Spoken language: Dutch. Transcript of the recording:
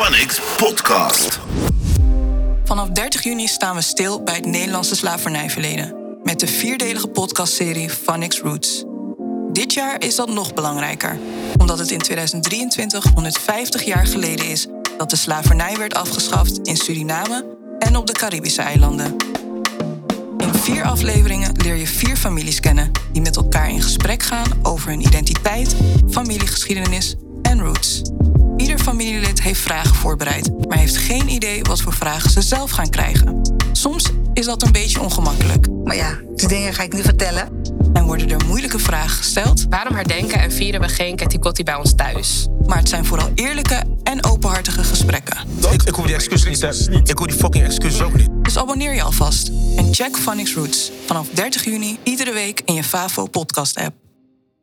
Phonics Podcast. Vanaf 30 juni staan we stil bij het Nederlandse slavernijverleden. Met de vierdelige podcastserie Phonics Roots. Dit jaar is dat nog belangrijker, omdat het in 2023 150 jaar geleden is dat de slavernij werd afgeschaft in Suriname en op de Caribische eilanden. In vier afleveringen leer je vier families kennen die met elkaar in gesprek gaan over hun identiteit, familiegeschiedenis en roots. Heeft vragen voorbereid, maar heeft geen idee wat voor vragen ze zelf gaan krijgen. Soms is dat een beetje ongemakkelijk Maar ja, die dingen ga ik niet vertellen. en worden er moeilijke vragen gesteld, Waarom herdenken en vieren we geen Ketikotti bij ons thuis? maar het zijn vooral eerlijke en openhartige gesprekken. Ik, ik hoef die excuses niet. Ik hoef die fucking excuses ook niet. Dus abonneer je alvast en check Phonics Roots vanaf 30 juni iedere week in je Favo podcast app.